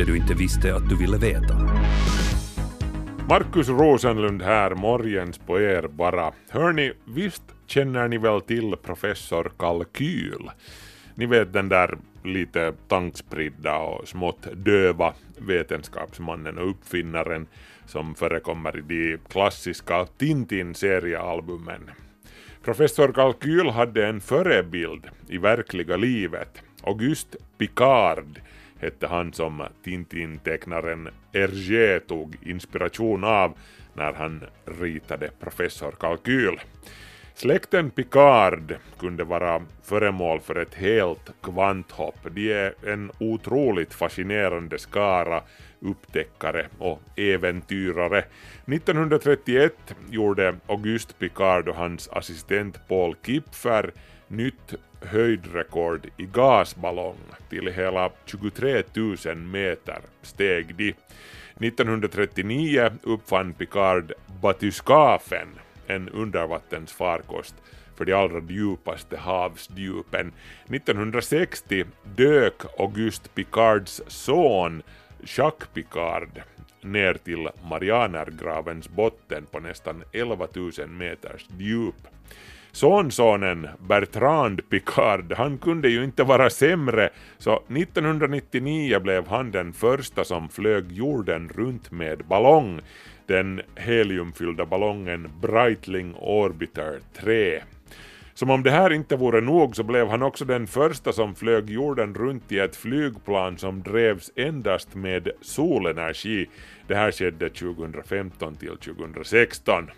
det du inte visste att du ville veta. Markus Rosenlund här, morgens på er bara. Hörni, visst känner ni väl till professor Kalkyl? Ni vet den där lite tankspridda och smått döva vetenskapsmannen och uppfinnaren som förekommer i de klassiska Tintin-seriealbumen. Professor Kalkyl hade en förebild i verkliga livet. Auguste Picard hette han som Tintin-tecknaren Hergé tog inspiration av när han ritade Professor Kalkyl. Släkten Picard kunde vara föremål för ett helt kvanthopp. De är en otroligt fascinerande skara upptäckare och äventyrare. 1931 gjorde Auguste Picard och hans assistent Paul Kipfer nytt höjdrekord i gasballong till hela 23 000 meter steg de. 1939 uppfann Picard batyskafen, en undervattensfarkost för de allra djupaste havsdjupen. 1960 dök Auguste Picards son Jacques Picard ner till Marianergravens botten på nästan 11 000 meters djup. Sonsonen Bertrand Picard, han kunde ju inte vara sämre, så 1999 blev han den första som flög jorden runt med ballong, den heliumfyllda ballongen Breitling Orbiter 3. Som om det här inte vore nog så blev han också den första som flög jorden runt i ett flygplan som drevs endast med solenergi. Det här skedde 2015 till 2016.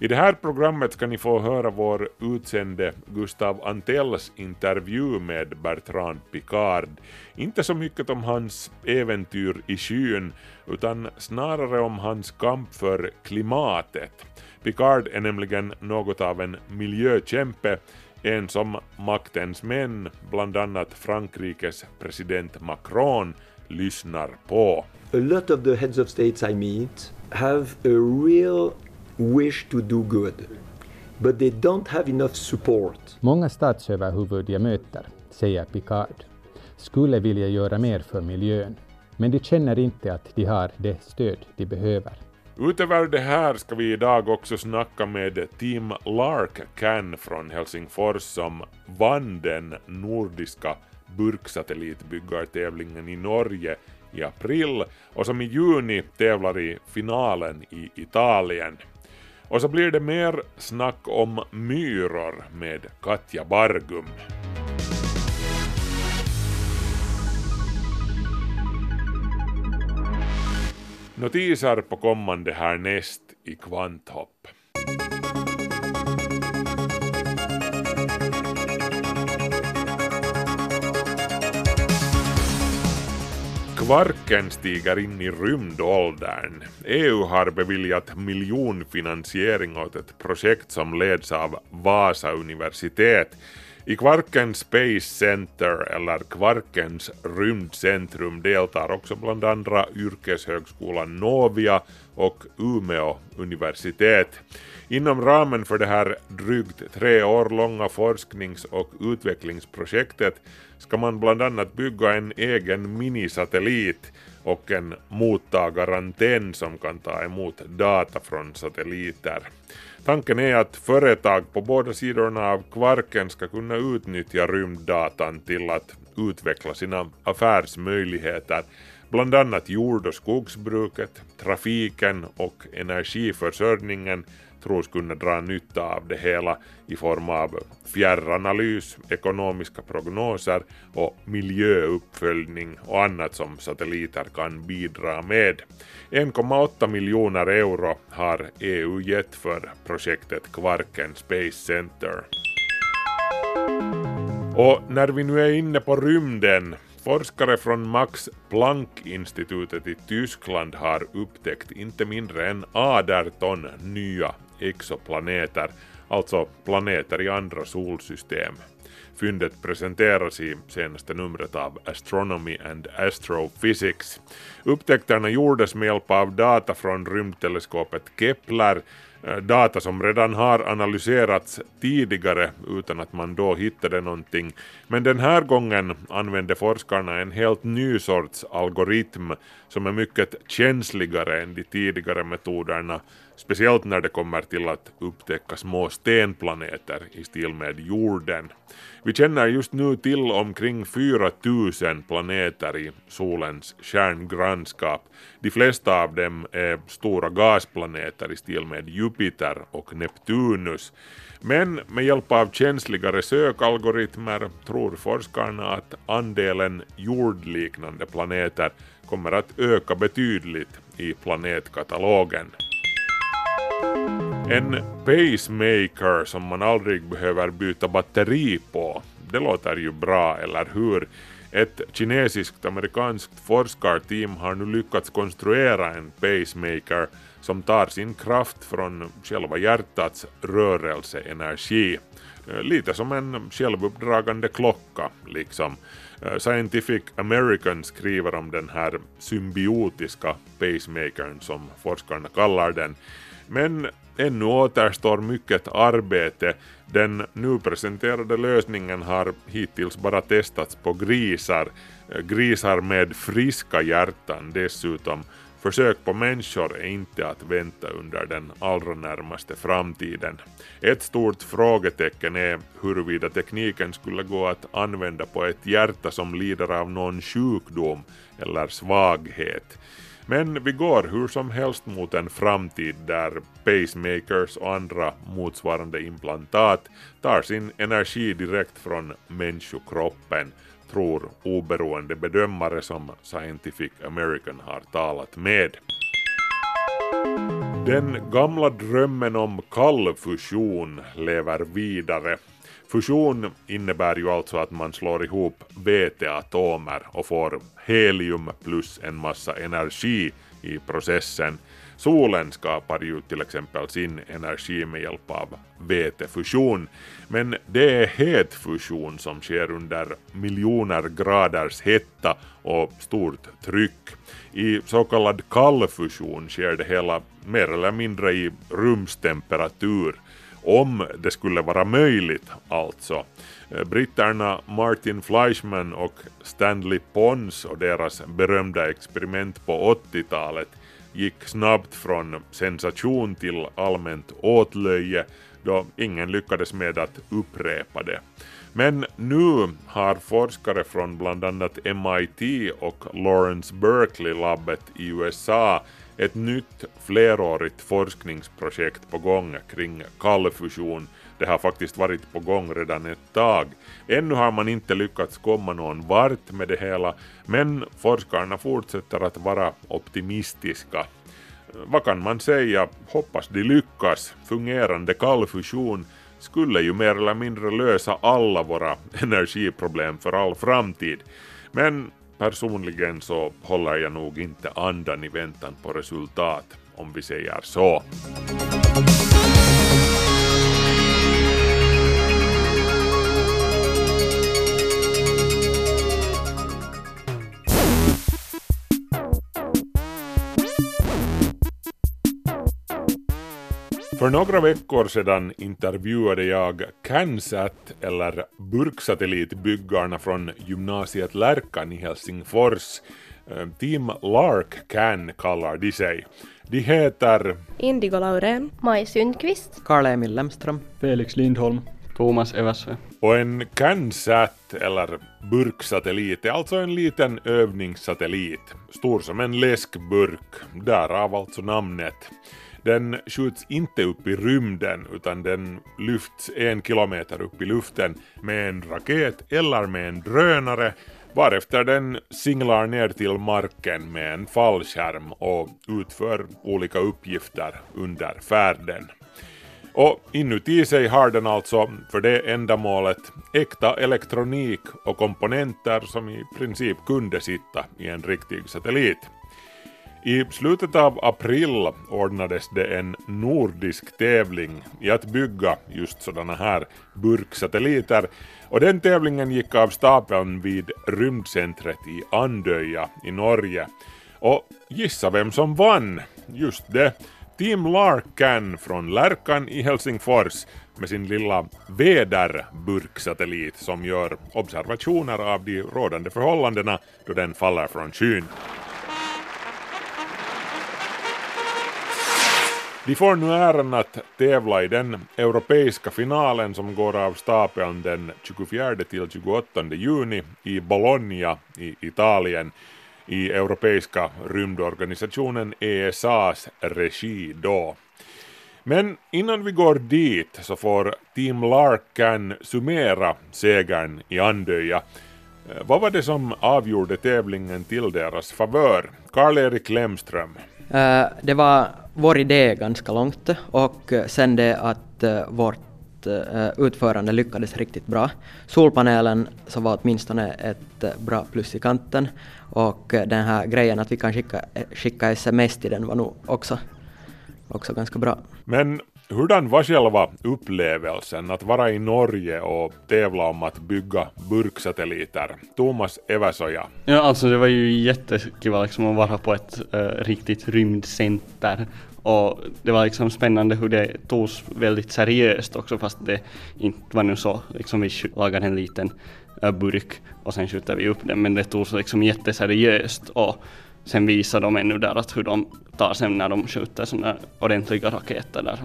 I det här programmet ska ni få höra vår utsände Gustav Antells intervju med Bertrand Picard. Inte så mycket om hans äventyr i skyn, utan snarare om hans kamp för klimatet. Picard är nämligen något av en miljökämpe, en som maktens män, bland annat Frankrikes president Macron, lyssnar på a lot of the heads of states I meet have a real wish to do good, but they don't have enough support. Många statsöverhuvud jag möter, säger Picard, skulle vilja göra mer för miljön, men de känner inte att de har det stöd de behöver. Utöver det här ska vi idag också snacka med Team Lark Can från Helsingfors som vann den nordiska burksatellitbyggartävlingen i Norge i april och som i juni tävlar i finalen i Italien. Och så blir det mer snack om myror med Katja Bargum. Notiser på kommande härnäst i Kvanthopp. Kvarken stiger in i rymdåldern. EU har beviljat miljonfinansiering åt ett projekt som leds av Vasa universitet. I Kvarkens Space Center, eller Kvarkens rymdcentrum, deltar också bland andra yrkeshögskolan Novia och Umeå universitet. Inom ramen för det här drygt tre år långa forsknings och utvecklingsprojektet ska man bland annat bygga en egen minisatellit och en mottagarantenn som kan ta emot data från satelliter. Tanken är att företag på båda sidorna av kvarken ska kunna utnyttja rymddatan till att utveckla sina affärsmöjligheter, bland annat jord och skogsbruket, trafiken och energiförsörjningen tros kunna dra nytta av det hela i form av fjärranalys, ekonomiska prognoser och miljöuppföljning och annat som satelliter kan bidra med. 1,8 miljoner euro har EU gett för projektet Kvarken Space Center. Och när vi nu är inne på rymden Forskare från Max Planck-institutet i Tyskland har upptäckt inte mindre än 18 nya exoplaneter, alltså planeter i andra solsystem. Fyndet presenteras i senaste numret av Astronomy and Astrophysics. Upptäckterna gjordes med hjälp av data från rymdteleskopet Kepler, eh, data som redan har analyserats tidigare utan att man då hittade någonting. Men den här gången använde forskarna en helt ny sorts algoritm som är mycket känsligare än de tidigare metoderna speciellt när det kommer till att upptäcka små stenplaneter i stil med jorden. Vi känner just nu till omkring 4000 planeter i solens kärngrannskap. De flesta av dem är stora gasplaneter i stil med Jupiter och Neptunus. Men med hjälp av känsligare sökalgoritmer tror forskarna att andelen jordliknande planeter kommer att öka betydligt i planetkatalogen. En pacemaker som man aldrig behöver byta batteri på. Det låter ju bra, eller hur? Ett kinesiskt-amerikanskt forskarteam har nu lyckats konstruera en pacemaker som tar sin kraft från själva hjärtats rörelseenergi. Lite som en självuppdragande klocka, liksom. Eh, Scientific American skriver om den här symbiotiska pacemakern som forskarna kallar den. Men ännu återstår mycket arbete. Den nu presenterade lösningen har hittills bara testats på grisar, eh, grisar med friska hjärtan dessutom. Försök på människor är inte att vänta under den allra närmaste framtiden. Ett stort frågetecken är huruvida tekniken skulle gå att använda på ett hjärta som lider av någon sjukdom eller svaghet. Men vi går hur som helst mot en framtid där pacemakers och andra motsvarande implantat tar sin energi direkt från människokroppen, tror oberoende bedömare som Scientific American har talat med. Den gamla drömmen om kallfusion lever vidare. Fusion innebär ju alltså att man slår ihop veteatomer och får helium plus en massa energi i processen. Solen skapar ju till exempel sin energi med hjälp av vätefusion, men det är het fusion som sker under miljoner graders hetta och stort tryck. I så kallad kall fusion sker det hela mer eller mindre i rumstemperatur om det skulle vara möjligt alltså. Britterna Martin Fleischmann och Stanley Pons och deras berömda experiment på 80-talet gick snabbt från sensation till allmänt åtlöje då ingen lyckades med att upprepa det. Men nu har forskare från bland annat MIT och Lawrence Berkeley-labbet i USA ett nytt flerårigt forskningsprojekt på gång kring kallfusion. Det har faktiskt varit på gång redan ett tag. Ännu har man inte lyckats komma någon vart med det hela, men forskarna fortsätter att vara optimistiska. Vad kan man säga? Hoppas de lyckas. Fungerande kallfusion skulle ju mer eller mindre lösa alla våra energiproblem för all framtid. Men personligen så håller jag nog inte andan i väntan på resultat, om vi säger så. För några veckor sedan intervjuade jag CanSat, eller burksatellitbyggarna från gymnasiet Lärkan i Helsingfors. Eh, Team Lark Can kallar de sig. De heter Indigo Laurén, Maj Sundqvist, Karl-Emil Lemström, Felix Lindholm, Thomas Eversö. Och en CanSat, eller burksatellit, är alltså en liten övningssatellit, stor som en läskburk, därav alltså namnet. Den skjuts inte upp i rymden utan den lyfts en kilometer upp i luften med en raket eller med en drönare varefter den singlar ner till marken med en fallskärm och utför olika uppgifter under färden. Och inuti sig har den alltså för det ändamålet äkta elektronik och komponenter som i princip kunde sitta i en riktig satellit. I slutet av april ordnades det en nordisk tävling i att bygga just sådana här burksatelliter och den tävlingen gick av stapeln vid rymdcentret i Andöja i Norge. Och gissa vem som vann? Just det, Team Larkan från Lärkan i Helsingfors med sin lilla väderburksatellit som gör observationer av de rådande förhållandena då den faller från skyn. De får nu äran att tävla i den europeiska finalen som går av stapeln den 24 till 28 juni i Bologna i Italien i Europeiska rymdorganisationen ESAs regi då. Men innan vi går dit så får Team Larkan summera segern i Andöja. Vad var det som avgjorde tävlingen till deras favör? Karl-Erik Lemström. Uh, eh, Det var vår idé ganska långt och eh, sen det att eh, vårt eh, utförande lyckades riktigt bra. Solpanelen så var åtminstone ett bra plus i kanten och den här grejen att vi kan skicka, skicka sms till den var nog också, också ganska bra. Men hurdan var själva upplevelsen att vara i Norge och tävla om att bygga burksatelliter? Thomas Eväsoja. Ja, alltså det var ju jättekiva liksom att vara på ett eh, riktigt rymdcenter och det var liksom spännande hur det togs väldigt seriöst också fast det inte var nu så. Liksom vi lagar lagade en liten äh, burk och sen skjuter vi upp den. Men det togs liksom jätteseriöst och sen visade de ännu där att hur de tar sen när de skjuter sådana ordentliga raketer där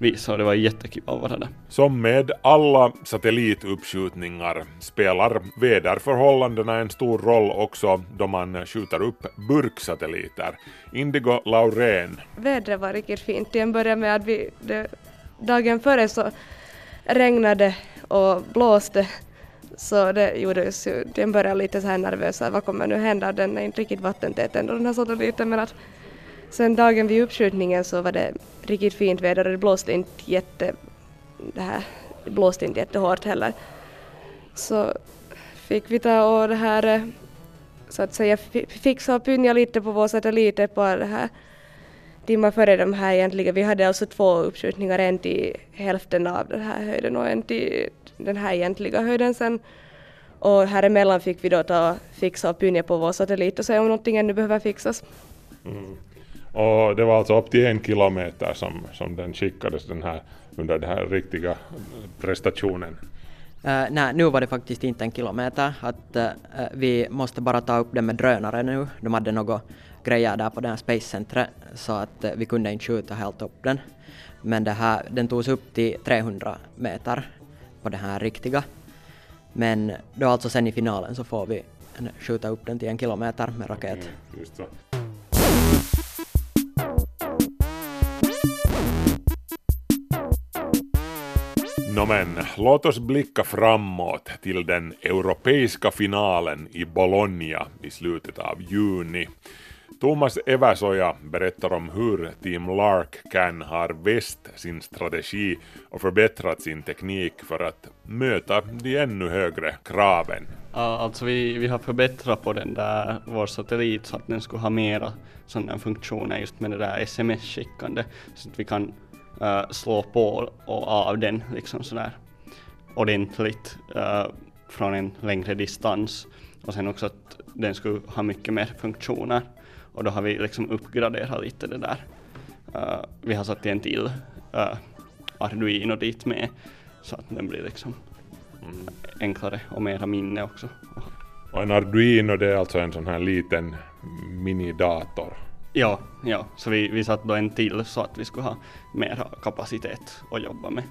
visade och det var jättekiva att vara där. Som med alla satellituppskjutningar spelar väderförhållandena en stor roll också då man skjuter upp burksatelliter. Indigo Laurén. Vädret var riktigt fint. Till en början med att vi, det, dagen före så regnade och blåste. Så det gjorde oss ju till en början lite så här nervösa. Vad kommer nu hända? Den är inte riktigt vattentät ändå den här satelliten. Men att sen dagen vid uppskjutningen så var det riktigt fint väder och det blåste inte jätte... Det här, det blåste inte jättehårt heller. Så fick vi ta och det här eh, så att säga fixa och pynja lite på vår satellit på det här timmar före de här egentligen. Vi hade alltså två uppskjutningar, en till hälften av den här höjden och en till den här egentliga höjden sen. Och här emellan fick vi då ta och fixa och pynja på vår satellit och se om någonting ännu behöver fixas. Mm. Och det var alltså upp till en kilometer som, som den skickades den här, under den här riktiga prestationen. Uh, nej, nu var det faktiskt inte en kilometer. Att, eh, vi måste bara ta upp den med drönare nu. De hade några grejer där på det här Space-centret så att eh, vi kunde inte skjuta helt upp den. Men det här, den togs upp till 300 meter på den här riktiga. Men då alltså sen i finalen så får vi skjuta upp den till en kilometer med raket. Just Välkommen! Låt oss blicka framåt till den europeiska finalen i Bologna i slutet av juni. Thomas Eväsoja berättar om hur Team Lark kan har väst sin strategi och förbättrat sin teknik för att möta de ännu högre kraven. Ja, alltså vi, vi har förbättrat på den där, vår satellit så att den skulle ha mera sådana funktioner just med det där sms-skickande så att vi kan eh, slå på och av den liksom sådär ordentligt eh, från en längre distans och sen också att den skulle ha mycket mer funktioner och då har vi liksom uppgraderat lite det där. Eh, vi har satt en till uh, Arduino dit med så att den blir liksom enklare och mera minne också. Och en Arduino det är alltså en sån här liten minidator. Ja, ja, så vi, vi satte då en till så att vi skulle ha mera kapacitet att jobba med.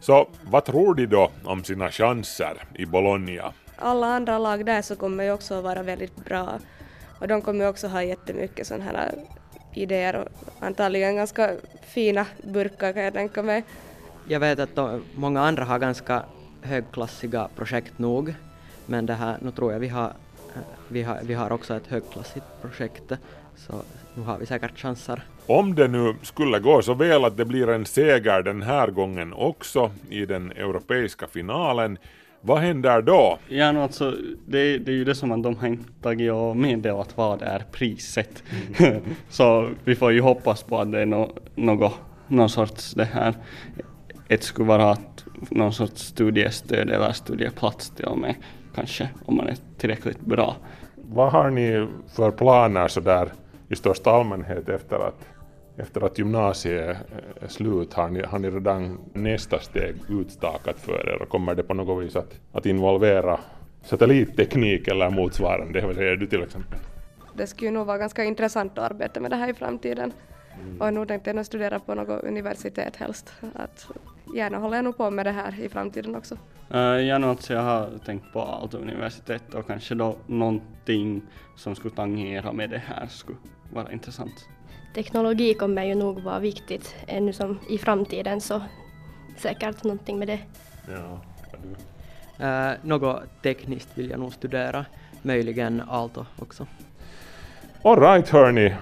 Så vad tror de då om sina chanser i Bologna? Alla andra lag där så kommer ju också vara väldigt bra och de kommer också ha jättemycket sådana här idéer och antagligen ganska fina burkar kan jag tänka mig. Jag vet att de, många andra har ganska högklassiga projekt nog, men det här, nu tror jag vi har vi har, vi har också ett högklassigt projekt, så nu har vi säkert chanser. Om det nu skulle gå så väl att det blir en seger den här gången också i den europeiska finalen, vad händer då? Ja, no, alltså, det, det är ju det som att de har inte tagit och meddelat vad är priset. Mm. så vi får ju hoppas på att det är no, något, någon sorts det här, ett skulle vara att någon sorts studiestöd eller studieplats till och med kanske om man är tillräckligt bra. Vad har ni för planer så där i största allmänhet efter att, efter att gymnasiet är slut? Har ni, har ni redan nästa steg utstakat för er och kommer det på något vis att, att involvera satellitteknik eller motsvarande? Vad säger du till exempel? Det skulle nog vara ganska intressant att arbeta med det här i framtiden. Mm. Och nu tänkte jag studera på något universitet helst. Att gärna håller jag nog på med det här i framtiden också. Uh, ja, no, alltså jag har tänkt på Aalto-universitetet och kanske då någonting som skulle tangera med det här skulle vara intressant. Teknologi kommer ju nog vara viktigt ännu som i framtiden så säkert någonting med det. Ja, uh, något tekniskt vill jag nog studera, möjligen Aalto också. All right hörni,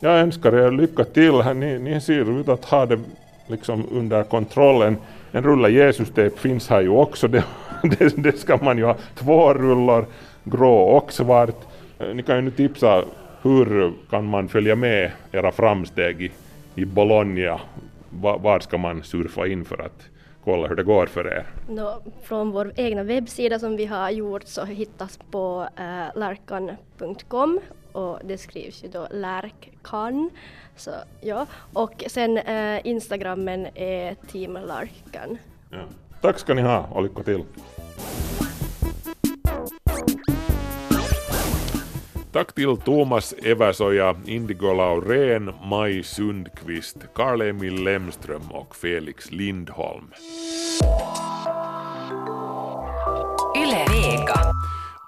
jag önskar er lycka till. Ni, ni ser ut att ha det liksom under kontrollen. En rulle Jesus-tejp finns här ju också. Det, det, det, ska man ju ha. Två rullar, grå och svart. Ni kan ju nu tipsa hur kan man följa med era framsteg i, i Bologna? Va, var ska man surfa in för att kolla hur det går för er? No, från vår egna webbsida som vi har gjort så hittas på uh, larkan.com och det skrivs ju då lärkkan. Så, ja. Och sen uh, Instagrammen är Team Larkan. Ja. Tack ska ni ha och lycka till! Tack till Thomas Eversoja, Indigo Laurén, Maj Sundqvist, Karl-Emil Lemström och Felix Lindholm. Yle Vega.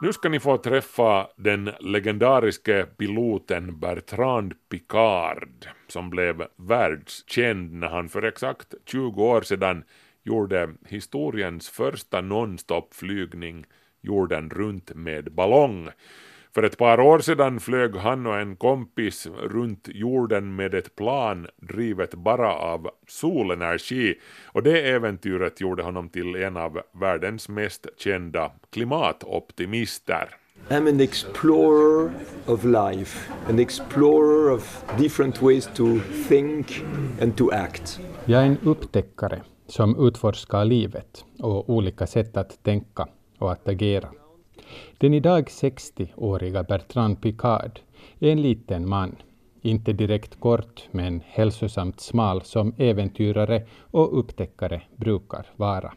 Nu ska ni få träffa den legendariske piloten Bertrand Picard som blev världskänd när han för exakt 20 år sedan gjorde historiens första nonstop-flygning jorden runt med ballong. För ett par år sedan flög han och en kompis runt jorden med ett plan drivet bara av solenergi och det äventyret gjorde honom till en av världens mest kända klimatoptimister. I'm an explorer of life, an explorer of different ways to think and to act. Jag är en upptäckare som utforskar livet och olika sätt att tänka och att agera. Den idag 60-åriga Bertrand Picard är en liten man, inte direkt kort men hälsosamt smal som äventyrare och upptäckare brukar vara.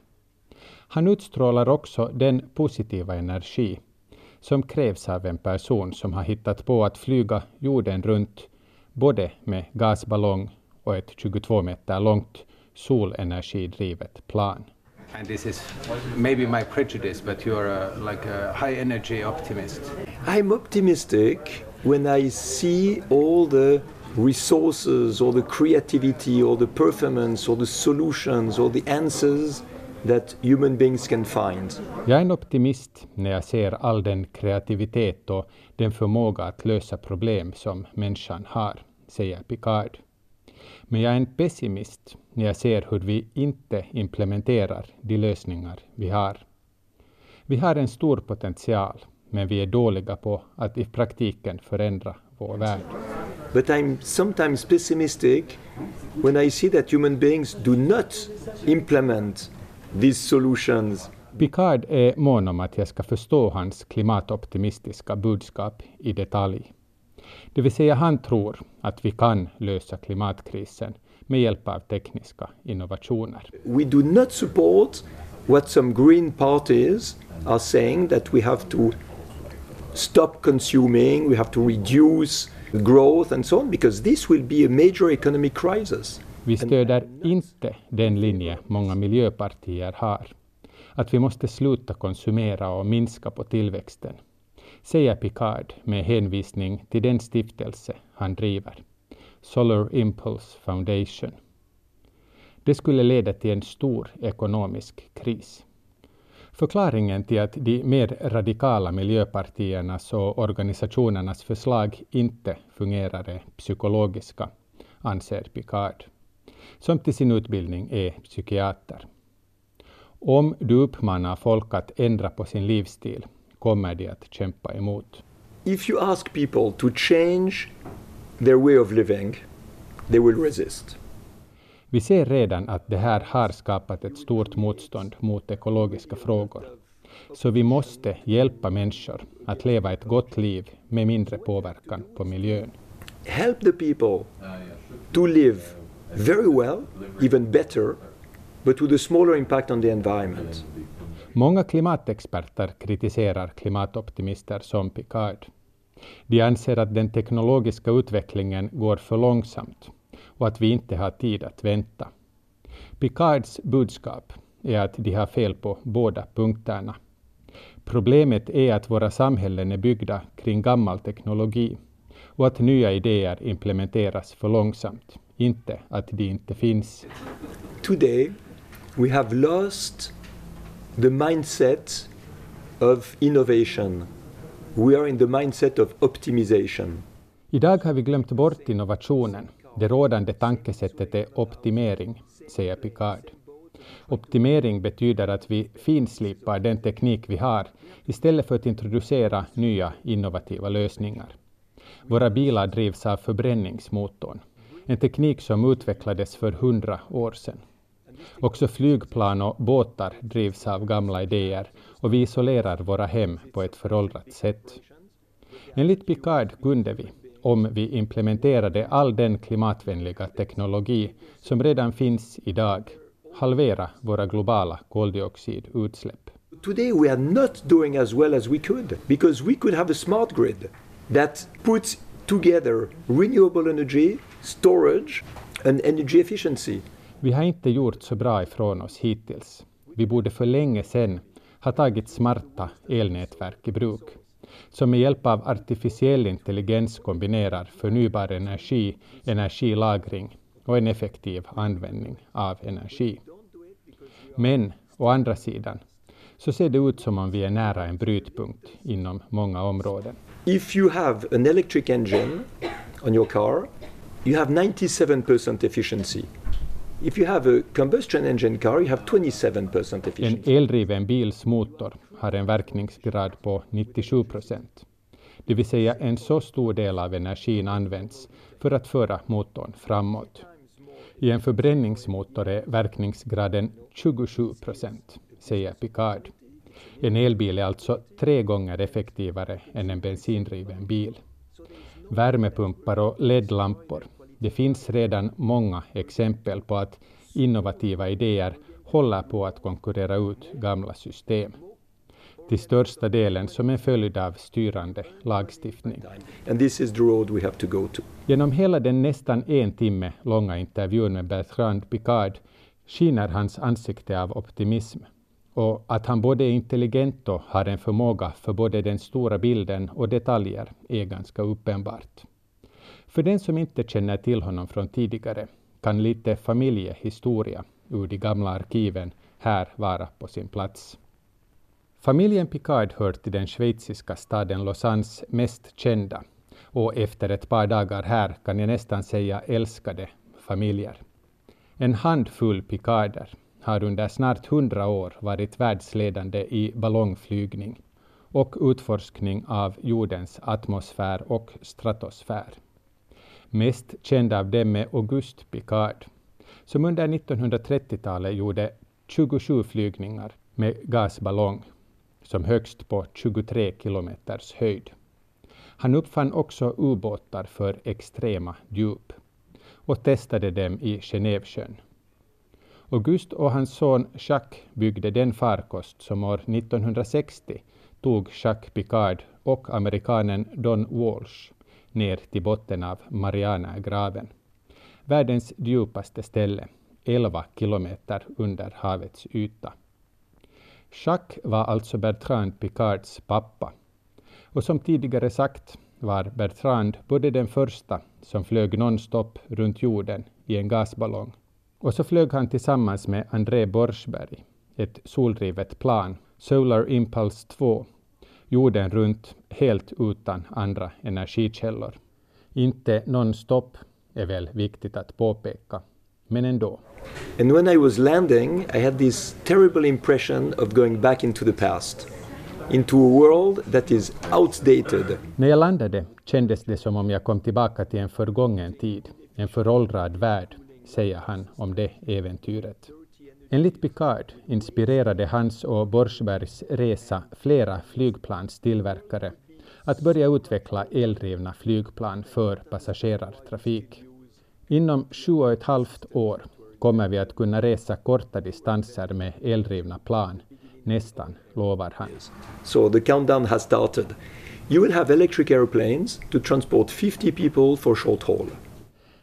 Han utstrålar också den positiva energi som krävs av en person som har hittat på att flyga jorden runt både med gasballong och ett 22 meter långt solenergidrivet plan. And this is maybe my prejudice, but you're a, like a high energy optimist. I'm optimistic when I see all the resources or the creativity or the performance or the solutions or the answers that human beings can find. Jag är en optimist när jag ser all den kreativitet och den förmåga att lösa problem som människan har, säger Picard. Men jag är en pessimist när jag ser hur vi inte implementerar de lösningar vi har. Vi har en stor potential, men vi är dåliga på att i praktiken förändra vår värld. But I'm sometimes pessimistic when I see that human beings do not implement these solutions. Picard är mån om att jag ska förstå hans klimatoptimistiska budskap i detalj. Det vill säga han tror att vi kan lösa klimatkrisen med hjälp av tekniska innovationer. We do not support what some green parties are saying that we have to stop consuming, we have to reduce growth and so on because this will be a major economic crisis. Vi stöder inte den linje många miljöpartier har, att vi måste sluta konsumera och minska på tillväxten, säger Picard med hänvisning till den stiftelse han driver. Solar Impulse Foundation. Det skulle leda till en stor ekonomisk kris. Förklaringen till att de mer radikala miljöpartiernas och organisationernas förslag inte fungerar är psykologiska, anser Picard, som till sin utbildning är psykiater. Om du uppmanar folk att ändra på sin livsstil kommer de att kämpa emot. If you ask people to change their way of living, they will resist. Vi ser redan att det här har skapat ett stort motstånd mot ekologiska frågor. Så vi måste hjälpa människor att leva ett gott liv med mindre påverkan på miljön. Help the people to live very well, even better, but with a smaller impact on the environment. Många klimatexperter kritiserar klimatoptimister som Picard. De anser att den teknologiska utvecklingen går för långsamt och att vi inte har tid att vänta. Picards budskap är att de har fel på båda punkterna. Problemet är att våra samhällen är byggda kring gammal teknologi och att nya idéer implementeras för långsamt, inte att de inte finns. Today, we have lost the mindset of innovation. We are in the mindset of optimization. Idag har vi glömt bort innovationen. Det rådande tankesättet är optimering, säger Picard. Optimering betyder att vi finslipar den teknik vi har istället för att introducera nya innovativa lösningar. Våra bilar drivs av förbränningsmotorn, en teknik som utvecklades för hundra år sedan. Också flygplan och båtar drivs av gamla idéer och vi isolerar våra hem på ett föråldrat sätt. Enligt Picard kunde vi, om vi implementerade all den klimatvänliga teknologi som redan finns idag, halvera våra globala koldioxidutsläpp. Today we are not doing as well as we could because we could have a smart grid that puts together renewable energy, storage and energy efficiency. Vi har inte gjort så bra ifrån oss hittills. Vi borde för länge sedan ha tagit smarta elnätverk i bruk, som med hjälp av artificiell intelligens kombinerar förnybar energi, energilagring och en effektiv användning av energi. Men å andra sidan så ser det ut som om vi är nära en brytpunkt inom många områden. If you have an electric engine on your car, you have 97% efficiency. If you have a combustion engine car, you have 27% En eldriven bils motor har en verkningsgrad på 97 procent. Det vill säga en så stor del av energin används för att föra motorn framåt. I en förbränningsmotor är verkningsgraden 27 procent, säger Picard. En elbil är alltså tre gånger effektivare än en bensindriven bil. Värmepumpar och LED-lampor. Det finns redan många exempel på att innovativa idéer håller på att konkurrera ut gamla system. Till största delen som en följd av styrande lagstiftning. To to. Genom hela den nästan en timme långa intervjun med Bertrand Picard skiner hans ansikte av optimism och att han både är intelligent och har en förmåga för både den stora bilden och detaljer är ganska uppenbart. För den som inte känner till honom från tidigare kan lite familjehistoria ur de gamla arkiven här vara på sin plats. Familjen Picard hör till den schweiziska staden Lausannes mest kända och efter ett par dagar här kan jag nästan säga älskade familjer. En handfull Picarder har under snart hundra år varit världsledande i ballongflygning och utforskning av jordens atmosfär och stratosfär. Mest känd av dem är Auguste Picard, som under 1930-talet gjorde 27 flygningar med gasballong, som högst på 23 kilometers höjd. Han uppfann också ubåtar för extrema djup och testade dem i Genèvesjön. Auguste och hans son Jacques byggde den farkost som år 1960 tog Jacques Picard och amerikanen Don Walsh ner till botten av Marianagraven. Världens djupaste ställe, 11 kilometer under havets yta. Jacques var alltså Bertrand Picards pappa. Och som tidigare sagt var Bertrand både den första som flög nonstop runt jorden i en gasballong och så flög han tillsammans med André Borschberg, ett soldrivet plan Solar Impulse 2, jorden runt helt utan andra energikällor. Inte non-stop är väl viktigt att påpeka, men ändå. And when I was landing, I had this terrible impression of going back into the past, into a world that is outdated. När jag landade kändes det som om jag kom tillbaka till en förgången tid, en föråldrad värld, säger han om det äventyret. Enligt Picard inspirerade hans och Borschbergs resa flera flygplanstillverkare att börja utveckla eldrivna flygplan för passagerartrafik. Inom sju och ett halvt år kommer vi att kunna resa korta distanser med eldrivna plan. Nästan, lovar han. So the countdown has started. You will have electric airplanes to transport 50 people for short haul.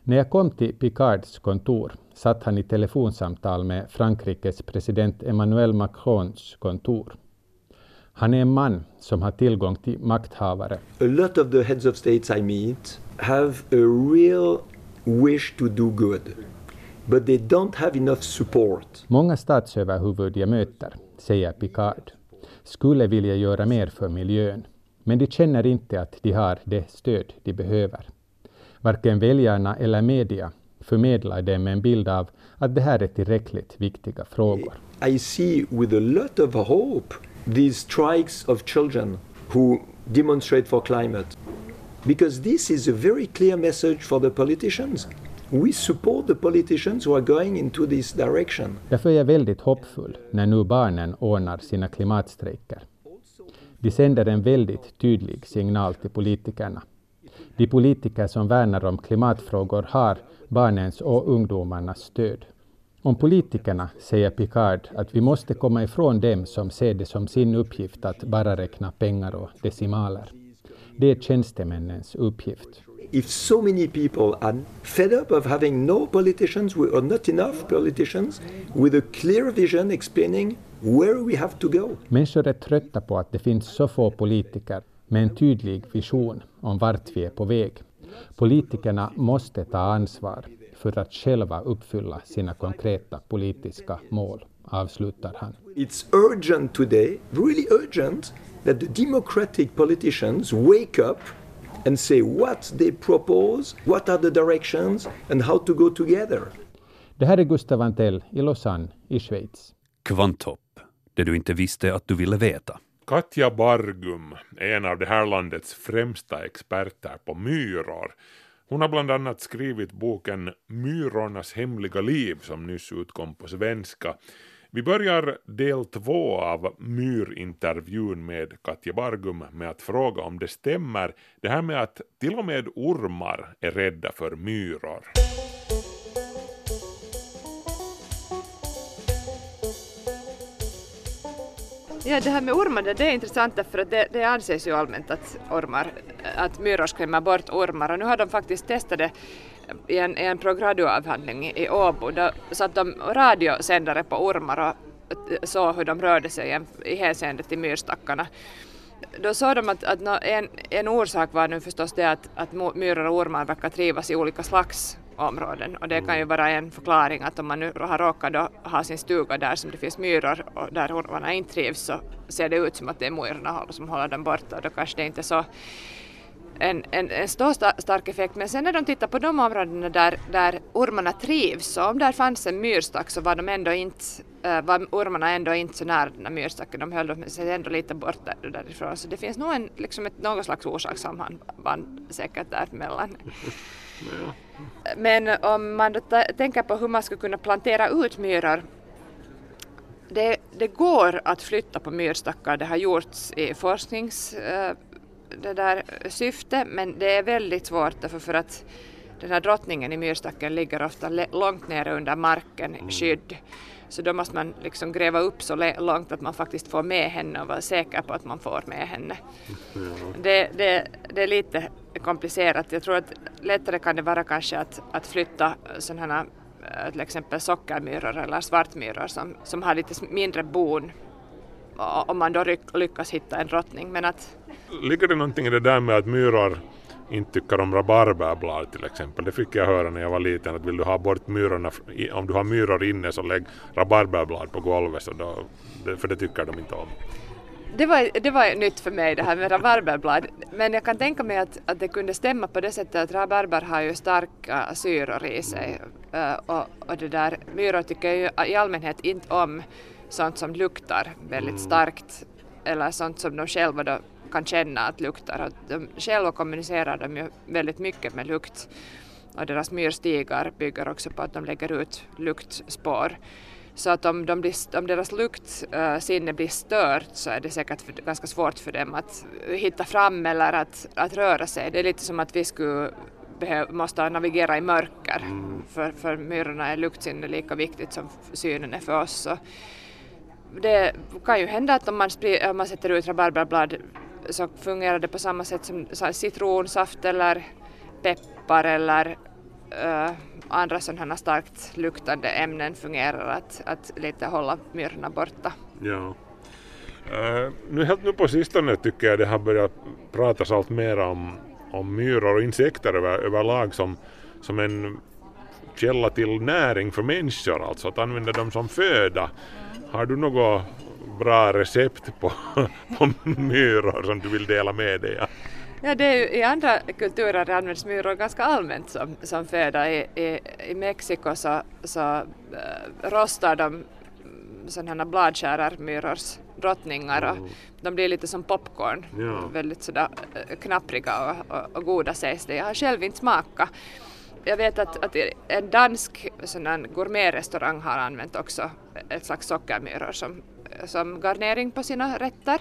När jag kom till Picards kontor satt han i telefonsamtal med Frankrikes president Emmanuel Macrons kontor. Han är en man som har tillgång till makthavare. A lot of the heads of states I meet have a real wish to do good, but they don't have enough support. Många statsöverhuvud jag möter, säger Picard, skulle vilja göra mer för miljön, men de känner inte att de har det stöd de behöver. Varken väljarna eller media förmedlar dem en bild av att det här är tillräckligt viktiga frågor. I see with a lot of hope these strikes of children who demonstrate for climate. Because this is a very clear message for the politicians. We support the politicians who are going into this direction. Därför är jag väldigt hoppfull när nu barnen ordnar sina klimatstrejker. De sänder en väldigt tydlig signal till politikerna. De politiker som värnar om klimatfrågor har barnens och ungdomarnas stöd. Om politikerna säger Picard att vi måste komma ifrån dem som ser det som sin uppgift att bara räkna pengar och decimaler. Det är tjänstemännens uppgift. If so many people are fed up of having no politicians or not enough politicians with a clear vision explaining where we have to go. Människor är trötta på att det finns så få politiker med en tydlig vision om vart vi är på väg. Politikerna måste ta ansvar för att själva uppfylla sina konkreta politiska mål, avslutar han. It's urgent today, really urgent, that the democratic politicians wake up and say what they propose, what are the directions and how to go together. Det här är Gustav Antell i Lausanne i Schweiz. Kvanthopp, det du inte visste att du ville veta. Katja Bargum är en av det här landets främsta experter på myror. Hon har bland annat skrivit boken Myrornas hemliga liv som nyss utkom på svenska. Vi börjar del två av myrintervjun med Katja Bargum med att fråga om det stämmer det här med att till och med ormar är rädda för myror. Ja, det här med ormar det är intressant därför att det, det anses ju allmänt att, ormar, att myror skrämmer bort ormar och nu har de faktiskt testat det i en, i en prograduavhandling i Åbo. Då satt de radiosändare på ormar och såg hur de rörde sig i hänseende till myrstackarna. Då såg de att, att en, en orsak var nu förstås det att, att myror och ormar verkar trivas i olika slags områden och det kan ju vara en förklaring att om man nu har råkat ha sin stuga där som det finns myror och där ormarna inte trivs så ser det ut som att det är myrorna som håller dem borta och då kanske det inte är så en, en, en stor stark effekt. Men sen när de tittar på de områdena där, där ormarna trivs, så om där fanns en myrstack så var, de ändå inte, äh, var ormarna ändå inte så nära den här myrstacken, de höll sig ändå lite bort där, därifrån. Så det finns nog en, liksom ett, något slags orsakssamband säkert däremellan. Men om man då tänker på hur man skulle kunna plantera ut myror det, det, går att flytta på myrstackar, det har gjorts i forsknings det där syfte men det är väldigt svårt därför för att den här drottningen i myrstacken ligger ofta långt nere under marken i skydd. Så då måste man liksom gräva upp så långt att man faktiskt får med henne och vara säker på att man får med henne. Det, det, det är lite komplicerat. Jag tror att lättare kan det vara kanske att, att flytta sådana här till exempel sockermyror eller svartmyror som, som har lite mindre bon om man då lyckas hitta en drottning. Men att... Ligger det någonting i det där med att myror inte tycker om rabarberblad till exempel. Det fick jag höra när jag var liten att vill du ha bort myrorna, om du har myror inne så lägg rabarberblad på golvet så då, för det tycker de inte om. Det var, det var nytt för mig det här med rabarberblad. Men jag kan tänka mig att, att det kunde stämma på det sättet att rabarber har ju starka syror i sig. Eh, och, och det där, myror tycker ju i allmänhet inte om sånt som luktar väldigt starkt eller sånt som de själva då kan känna att luktar. Och de, själva kommunicerar de ju väldigt mycket med lukt. Och deras myrstigar bygger också på att de lägger ut luktspår. Så att om, de blir, om deras luktsinne blir stört så är det säkert för, ganska svårt för dem att hitta fram eller att, att röra sig. Det är lite som att vi skulle behöv, måste navigera i mörker. För, för myrorna är luktsinne lika viktigt som synen är för oss. Så det kan ju hända att om man, spri, om man sätter ut rabarberblad så fungerar det på samma sätt som citronsaft eller peppar eller äh, andra sådana starkt luktande ämnen fungerar att, att lite hålla myrorna borta. Ja. Eh, nu helt nu på sistone tycker jag det har börjat pratas allt mer om, om myror och insekter över, överlag som, som en källa till näring för människor, alltså att använda dem som föda. Har du något bra recept på, på myror som du vill dela med dig av? Ja, det är ju, I andra kulturer används myror ganska allmänt som, som föda. I, i, i Mexiko så, så äh, rostar de sådana bladskärarmyrors drottningar och de blir lite som popcorn. Ja. Väldigt sådär äh, knappriga och, och, och goda sägs det. Jag har själv inte smakat. Jag vet att, att en dansk gourmetrestaurang har använt också ett slags sockermyror som, som garnering på sina rätter.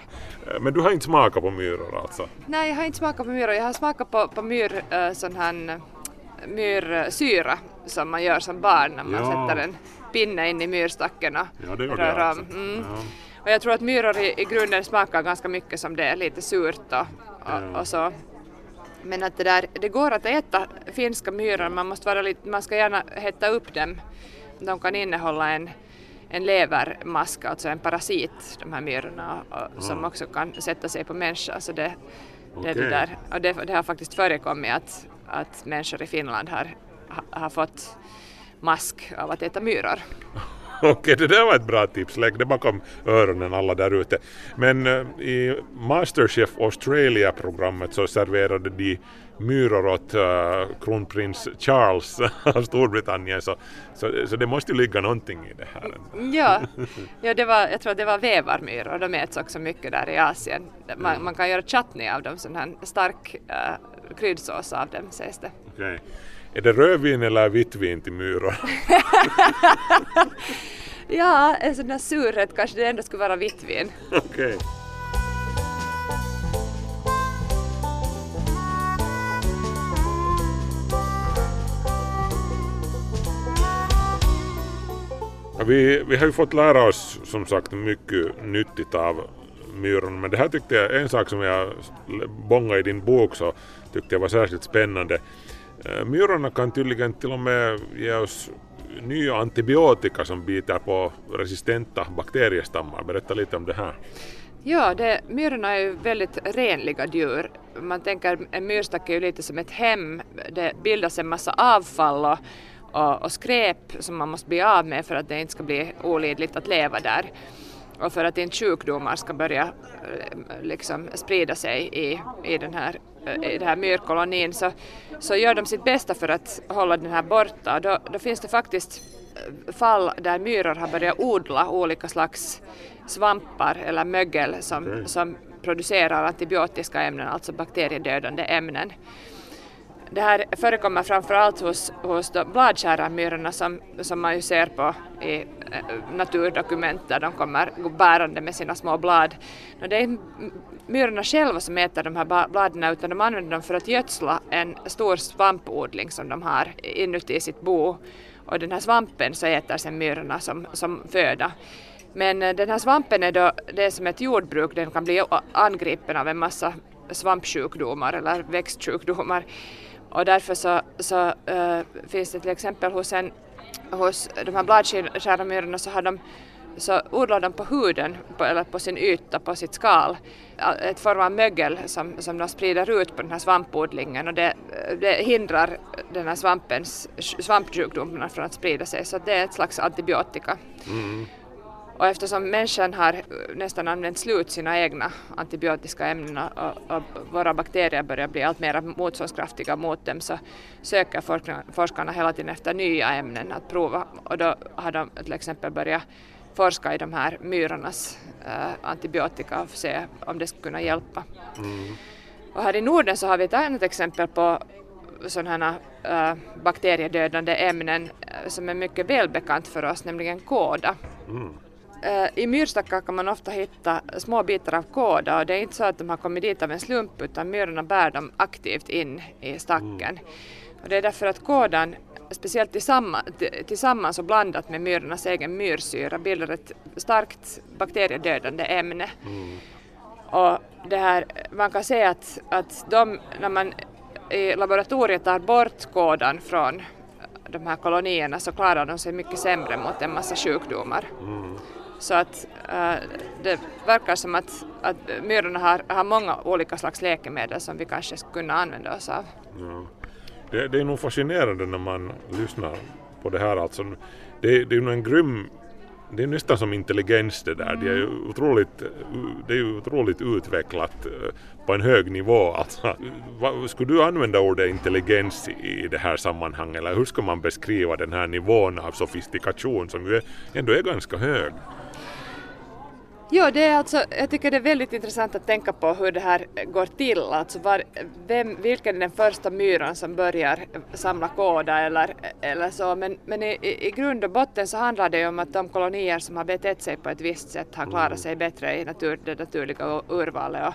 Eh, Men du har inte smakat på myror alltså? Nej, jag har inte smakat på myror. Jag har smakat på, på myr, äh, sån här myrsyra som man gör som barn när man Ja. sätter en pinne in i myrstacken och Ja, det rör om. också. Mm. Ja. Och jag tror att myror i, i grunden smakar ganska mycket som det är lite surt och, och, och så. Men att det där, det går att äta finska myror, man, måste vara lite, man ska gärna hetta upp dem. De kan innehålla en, en levermask, alltså en parasit, de här myrorna, och, som också kan sätta sig på människa. Så det, det, är det, där. Och det, det har faktiskt förekommit att, att människor i Finland har, ha- har fått mask av att äta myror. Okej, det där var ett bra tips. Lägg det bakom öronen alla där ute. Men eh, i Masterchef Australia-programmet så serverade de myror åt eh, kronprins Charles av Storbritannien så, så, så det måste ju ligga någonting i det här. Ja, ja det var, jag tror att det var vävarmyror, de äts också mycket där i Asien. Man, man kan göra chutney av dem, sån här stark uh, kryddsås av dem sägs det. Okej. Är det rödvin eller vitt vin till myror? Ja, en sån där surhet kanske det ändå skulle vara vitt vin. Okej. Ja, Vi, vi har ju fått lära oss som sagt mycket nyttigt av myrorna men det här tyckte jag, en sak som jag bångade i din bok så tyckte jag var särskilt spännande. Myrorna kan tydligen till och med ge oss nya antibiotika som biter på resistenta bakteriestammar. Berätta lite om det här. Ja, det, myrorna är ju väldigt renliga djur. Man tänker en myrstack är ju lite som ett hem. Det bildas en massa avfall och, och, och skräp som man måste bli av med för att det inte ska bli olidligt att leva där. Och för att inte sjukdomar ska börja eh, liksom sprida sig i, i, den här, eh, i den här myrkolonin så, så gör de sitt bästa för att hålla den här borta. Då, då finns det faktiskt eh, fall där myror har börjat odla olika slags svampar eller mögel som, som producerar antibiotiska ämnen, alltså bakteriedödande ämnen. Det här förekommer framförallt hos, hos bladskärarmyrorna som, som man ju ser på i eh, naturdokument där de kommer bärande med sina små blad. Och det är myrorna själva som äter de här bladen utan de använder dem för att gödsla en stor svampodling som de har inuti sitt bo. Och den här svampen så äter sen myrorna som, som föda. Men eh, den här svampen är då, det är som ett jordbruk, den kan bli angripen av en massa svampsjukdomar eller växtsjukdomar. Och därför så, så äh, finns det till exempel hos, en, hos de här bladskärarmyrorna så har de så odlar de på huden på, eller på sin yta, på sitt skal, eh, ett form av mögel som, som de sprider ut på den här svampodlingen och det, det hindrar den här svampens, svampsjukdomarna från att sprida sig så det är ett slags antibiotika. Mm. Och eftersom människan har nästan använt slut sina egna antibiotiska ämnen och, och våra bakterier börjar bli allt mer motståndskraftiga mot dem så söker forskarna, forskarna hela tiden efter nya ämnen att prova och då har de till exempel börjat forska i de här myrornas äh, antibiotika och se om det skulle kunna hjälpa. Mm. Och här i Norden så har vi ett annat exempel på sådana här äh, bakteriedödande ämnen som är mycket välbekant för oss, nämligen kåda. Mm. Äh, I myrstackar kan man ofta hitta små bitar av kåda och det är inte så att de har kommit dit av en slump utan myrorna bär dem aktivt in i stacken. Och det är därför att kådan speciellt tillsammans, tillsammans och blandat med myrornas egen myrsyra bildar ett starkt bakteriedödande ämne. Mm. Och det här, man kan säga att, att de, när man i laboratoriet tar bort kådan från de här kolonierna så klarar de sig mycket sämre mot en massa sjukdomar. Mm. Så att äh, det verkar som att, att myrorna har, har många olika slags läkemedel som vi kanske skulle kunna använda oss av. Ja. Det, det är nog fascinerande när man lyssnar på det här alltså. Det, det är ju en grym det är nästan som intelligens det där. Det är ju otroligt, det är otroligt utvecklat eh, på en hög nivå. Alltså, vad, skulle du använda ordet intelligens i det här sammanhanget eller hur ska man beskriva den här nivån av sofistikation som ju ändå är ganska hög? Jo, det är alltså, jag tycker det är väldigt intressant att tänka på hur det här går till. Alltså var, vem, vilken är den första myran som börjar samla kåda eller, eller så. Men, men i, i grund och botten så handlar det ju om att de kolonier som har betett sig på ett visst sätt har klarat sig bättre i natur, det naturliga urvalet. Och,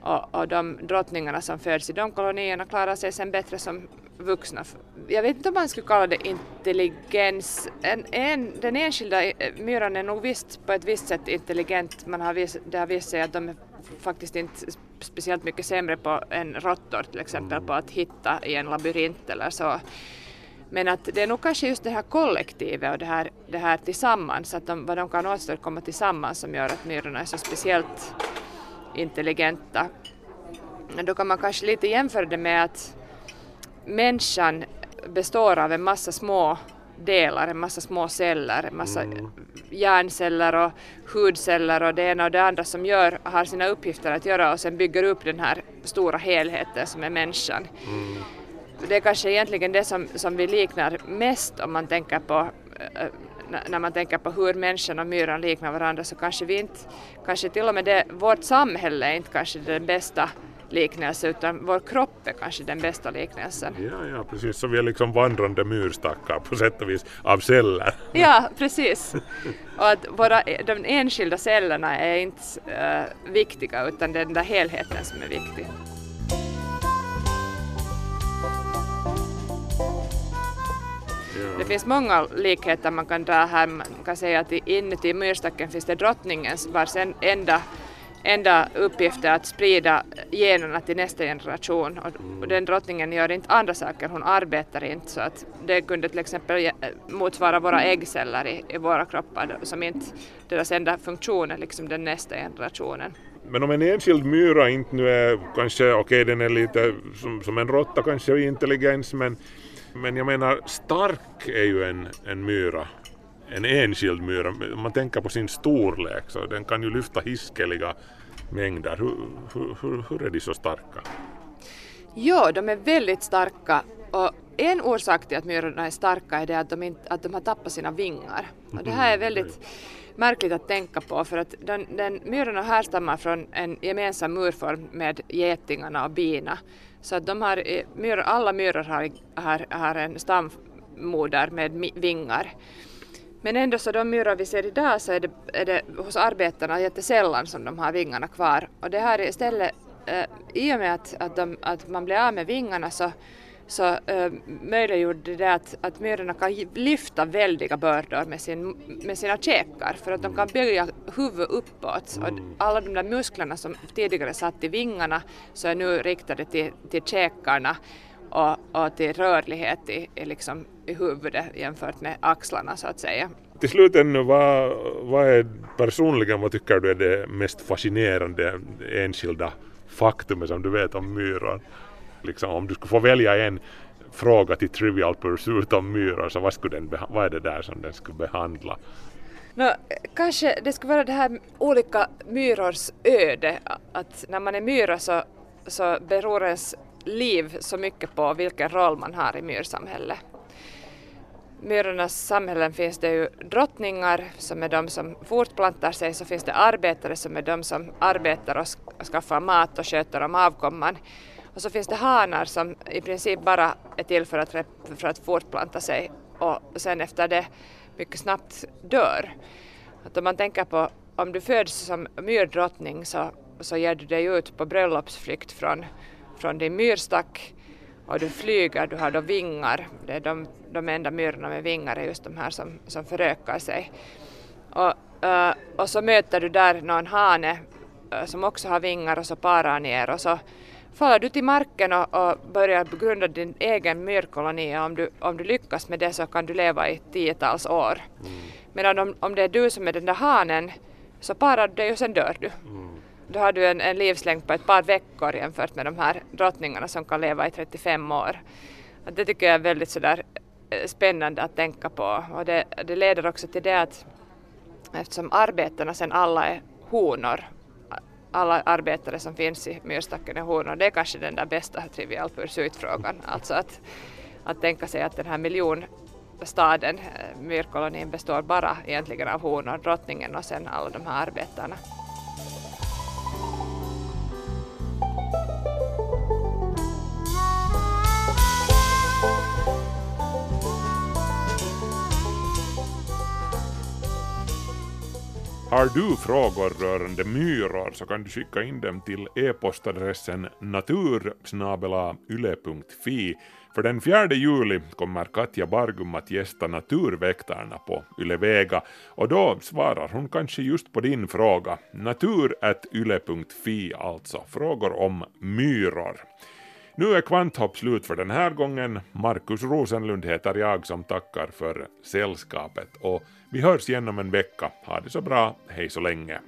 och, och de drottningarna som föds i de kolonierna klarar sig sen bättre som vuxna. Jag vet inte om man skulle kalla det intelligens. En, en, den enskilda myran är nog visst på ett visst sätt intelligent. Man har vis, det har visat sig att de är faktiskt inte speciellt mycket sämre på än råttor till exempel på att hitta i en labyrint eller så. Men att det är nog kanske just det här kollektivet och det här, det här tillsammans, att de, vad de kan åstadkomma tillsammans som gör att myrorna är så speciellt intelligenta. Då kan man kanske lite jämföra det med att människan består av en massa små delar, en massa små celler, en massa Mm. hjärnceller och hudceller och det ena och det andra som gör, har sina uppgifter att göra och sen bygger upp den här stora helheten som är människan. Mm. Det är kanske egentligen det som, som vi liknar mest om man tänker på eh, när man tänker på hur människan och myran liknar varandra så kanske vi inte, kanske till och med det, vårt samhälle är inte kanske den bästa liknelse utan vår kropp är kanske den bästa liknelsen. Ja, ja, precis. Så vi är liksom vandrande myrstackar på sätt och vis av celler. Ja, precis. Och att våra, de enskilda cellerna är inte äh, viktiga utan det är den där helheten som är viktig. Det finns många likheter man kan dra här. Man kan säga att inuti myrstacken finns det drottningens vars en- enda, enda uppgift är att sprida generna till nästa generation. Och, den drottningen gör inte andra saker, hon arbetar inte. Så att det kunde till exempel ge- motsvara våra äggceller i, i våra kroppar som inte deras enda funktion är liksom den nästa generationen. Men om en enskild myra inte nu är kanske, okej den är lite som, som en råtta kanske i intelligens men, men jag menar stark är ju en, en myra. En enskild myra. Om man tänker på sin storlek så den kan ju lyfta hiskeliga mängder. Hur, hur, hur, hur är de så starka? Ja, de är väldigt starka och en orsak till att myrorna är starka är det att de, inte, att de har tappat sina vingar. Och det här är väldigt märkligt att tänka på för att den, den, myrorna härstammar från en gemensam urform med getingarna och bina. Så att de eh, har, myror, alla myror har, har, har en stammoder med vingar. Men ändå så de myror vi ser idag så är det, är det hos arbetarna jättesällan som de har vingarna kvar. Och det här istället, eh, i och med att, att, de, att man blir av med vingarna så, så eh, möjliggjorde det att, att myrorna kan lyfta väldiga bördor med, sin, med sina käkar för att de kan böja huvudet uppåt. Och alla de där musklerna som tidigare satt i vingarna så är nu riktade till, till käkarna och, och till rörlighet i, i, liksom, i huvudet jämfört med axlarna så att säga. till slut ännu, vad, vad är personligen, vad tycker du är det mest fascinerande enskilda faktumet som du vet om myror? Liksom, om du skulle få välja en fråga till Trivial Pursuit om myror, så vad, skulle den, vad är det där som den skulle behandla? No, kanske det skulle vara det här olika myrors öde, att när man är myra så, så beror ens liv så mycket på vilken roll man har i myrsamhället. Myrornas samhällen finns det ju drottningar som är de som fortplantar sig, så finns det arbetare som är de som arbetar och skaffar mat och sköter om avkomman. Och så finns det hanar som i princip bara är till för att, för att fortplanta sig och sen efter det mycket snabbt dör. Att om man tänker på om du föds som myrdrottning så, så ger du dig ut på bröllopsflykt från, från din myrstack och du flyger, du har då vingar. Det är de, de enda myrorna med vingar är just de här som, som förökar sig. Och, uh, och så möter du där någon hane uh, som också har vingar och så parar ni er och så faller du till marken och, och börjar grunda din egen myrkoloni. Om du, om du lyckas med det så kan du leva i tiotals år. Mm. Medan om, om det är du som är den där hanen så parar du dig och sen dör du. Mm. Då har du en, en livslängd på ett par veckor jämfört med de här drottningarna som kan leva i 35 år. Att det tycker jag är väldigt sådär eh, spännande att tänka på och det, det leder också till det att eftersom arbetarna sen alla är honor alla arbetare som finns i myrstacken är honor. Det är kanske den där bästa trivial pursuit-frågan. Alltså att, att tänka sig att den här miljonstaden, staden, myrkolonin, består bara egentligen av honor, drottningen och sen alla de här arbetarna. Har du frågor rörande myror så kan du skicka in dem till e-postadressen natursnabelayle.fi. För den 4 juli kommer Katja Bargum att gästa Naturväktarna på Yle Vega och då svarar hon kanske just på din fråga. Natur.yle.fi alltså, frågor om myror. Nu är Kvanthopp slut för den här gången. Markus Rosenlund heter jag som tackar för sällskapet och vi hörs igen om en vecka. Ha det så bra, hej så länge.